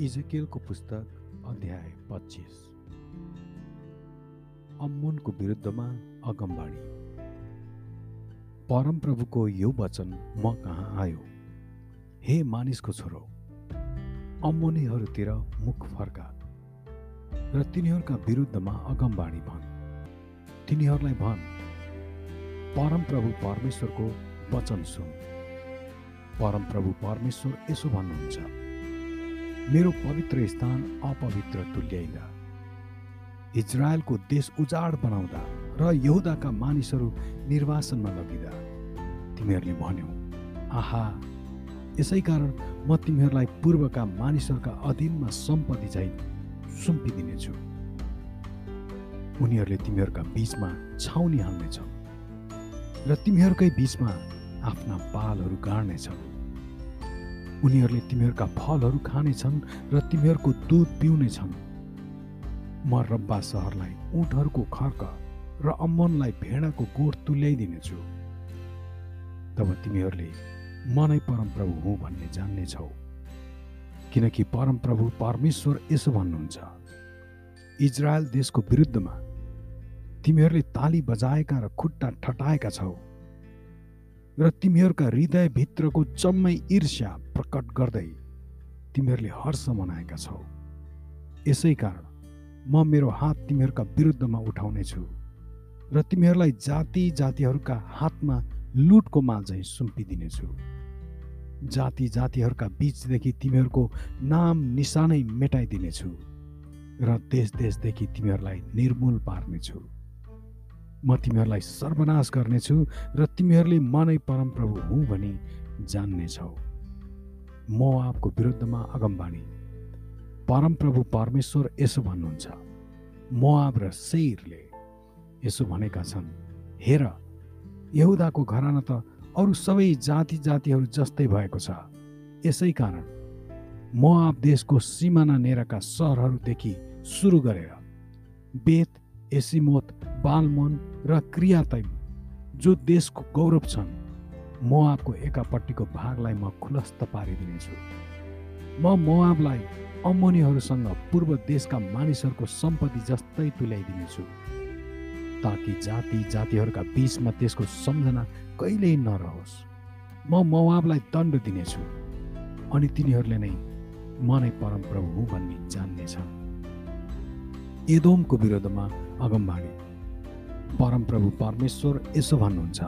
इजकेलको पुस्तक अध्याय पच्चिस। अम्मोनको विरुद्धमा अगमबाणी। परमप्रभुको यो वचन म कहाँ आयो? हे मानिसको छोरो अम्मोनीहरूतिर मुख फर्का र तिनीहरूका विरुद्धमा अगमबाणी भन्। तिनीहरूलाई भन् परमप्रभु परमेश्वरको वचन सुन। परमप्रभु परमेश्वर यसो भन्नुहुन्छ। मेरो पवित्र स्थान अपवित्र तुल्याइँदा इजरायलको देश उजाड बनाउँदा र यहुदाका मानिसहरू निर्वासनमा लगिँदा। तिमीहरूले भन्यौ आहा यसै कारण म तिमीहरूलाई पूर्वका मानिसहरूका अधीनमा सम्पत्ति चाहिँ सुम्पिदिनेछु। उनीहरूले तिमीहरूका बिचमा छाउनी हाल्नेछन् र तिमीहरूकै बिचमा आफ्ना बालहरू गाड्नेछन्। उनीहरूले तिमीहरूका फलहरू खानेछन् र तिमीहरूको दुध पिउनेछन्। म रब्बा सहरलाई उठहरूको खर्क र अम्मनलाई भेडाको गोठ तुल्याइदिनेछु। तब तिमीहरूले म नै परमप्रभु हुँ भन्ने जान्नेछौ। किनकि परमप्रभु परमेश्वर यसो भन्नुहुन्छ इजरायल देशको विरुद्धमा तिमीहरूले ताली बजाएका र खुट्टा ठटाएका छौ। र तिमीहरूका हृदयभित्रको जम्मै ईर्ष्या प्रकट गर्दै तिमीहरूले हर्ष मनाएका छौ। यसै कारण म मेरो हात तिमीहरूका विरुद्धमा उठाउनेछु र तिमीहरूलाई जाति जातिहरूका हातमा लुटको माल चाहिँ सुम्पिदिनेछु जाति जातिहरूका बिचदेखि तिमीहरूको नाम निशानै मेटाइदिनेछु र देश देशदेखि तिमीहरूलाई निर्मूल पार्नेछु म तिमीहरूलाई सर्वनाश गर्नेछु र तिमीहरूले म नै परमप्रभु हुँ भनी जान्नेछौ। म आपको विरुद्धमा अगमबाणी परमप्रभु परमेश्वर यसो भन्नुहुन्छ। मोआब र सेरले यसो भनेका छन्। हेर यहुदाको घराना त अरू सबै जाति जातिहरू जस्तै भएको छ। यसै कारण मोआब देशको सिमाना नेराका सहरहरूदेखि सुरु गरेर बेत एसिमोत बालमोन र क्रियातैम जो देशको गौरव छन् मोआबको एकापट्टिको भागलाई म खुलस्त पारिदिनेछु। म मोआबलाई अम्मोनीहरूसँग पूर्व देशका मानिसहरूको सम्पत्ति जस्तै तुल्याइदिनेछु ताकि जाति जातिहरूका बिचमा त्यसको सम्झना कहिल्यै नरहोस्। म मोआबलाई दण्ड दिनेछु अनि तिनीहरूले नै म नै परमप्रभु हुँ भन्ने जान्नेछन्। एदोमको विरोधमा अगमबाणी। परमप्रभु परमेश्वर यसो भन्नुहुन्छ।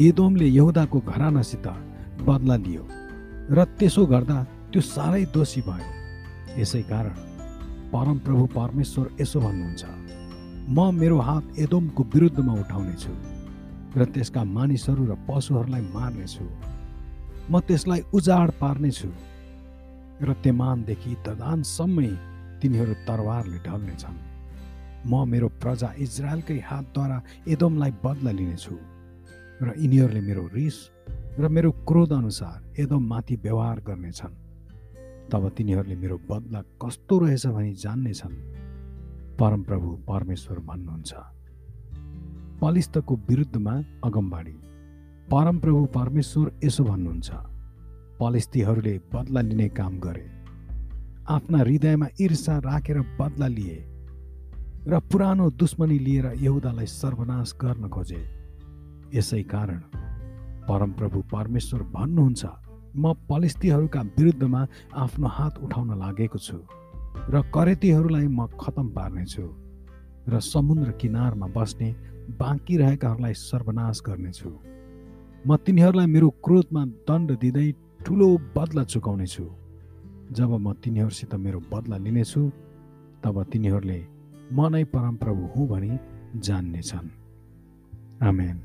एदोमले यहुदाको घरानासित बदला लियो र त्यसो गर्दा त्यो साह्रै दोषी भयो। यसै कारण परमप्रभु परमेश्वर यसो भन्नुहुन्छ म मेरो हात एदोमको विरुद्धमा उठाउनेछु र त्यसका मानिसहरू र पशुहरूलाई मार्नेछु। म त्यसलाई उजाड पार्नेछु र तेमानदेखि ददानसम्मै तिनीहरू तरवारले ढल्नेछन्। म मेरो प्रजा इजरायलकै हातद्वारा एदोमलाई बदला लिनेछु र यिनीहरूले मेरो रिस र मेरो क्रोध अनुसार एदोममाथि व्यवहार गर्नेछन्। तब तिनीहरूले मेरो बदला कस्तो रहेछ भनी जान्नेछन्। परमप्रभु परमेश्वर भन्नुहुन्छ पलिस्तको विरुद्धमा अगमबाडी परमप्रभु परमेश्वर यसो भन्नुहुन्छ पलिस्तीहरूले बदला लिने काम गरे। आफ्ना हृदयमा ईर्षा राखेर बदला लिए। र पुरानो दुश्मनी लिएर यहुदालाई सर्वनाश गर्न खोजे। यसै कारण परमप्रभु परमेश्वर भन्नुहुन्छ म पलिस्तीहरूका विरुद्धमा आफ्नो हात उठाउन लागेको छु र करेतीहरूलाई म खतम पार्नेछु र समुद्र किनारमा बस्ने बाँकी रहेकाहरूलाई सर्वनाश गर्नेछु। म तिनीहरूलाई मेरो क्रोधमा दण्ड दिँदै ठुलो बदला चुकाउनेछु। जब म तिनीहरूसित मेरो बदला लिनेछु तब तिनीहरूले म नै परमप्रभु हुँ भनी जान्नेछन्। आमेन।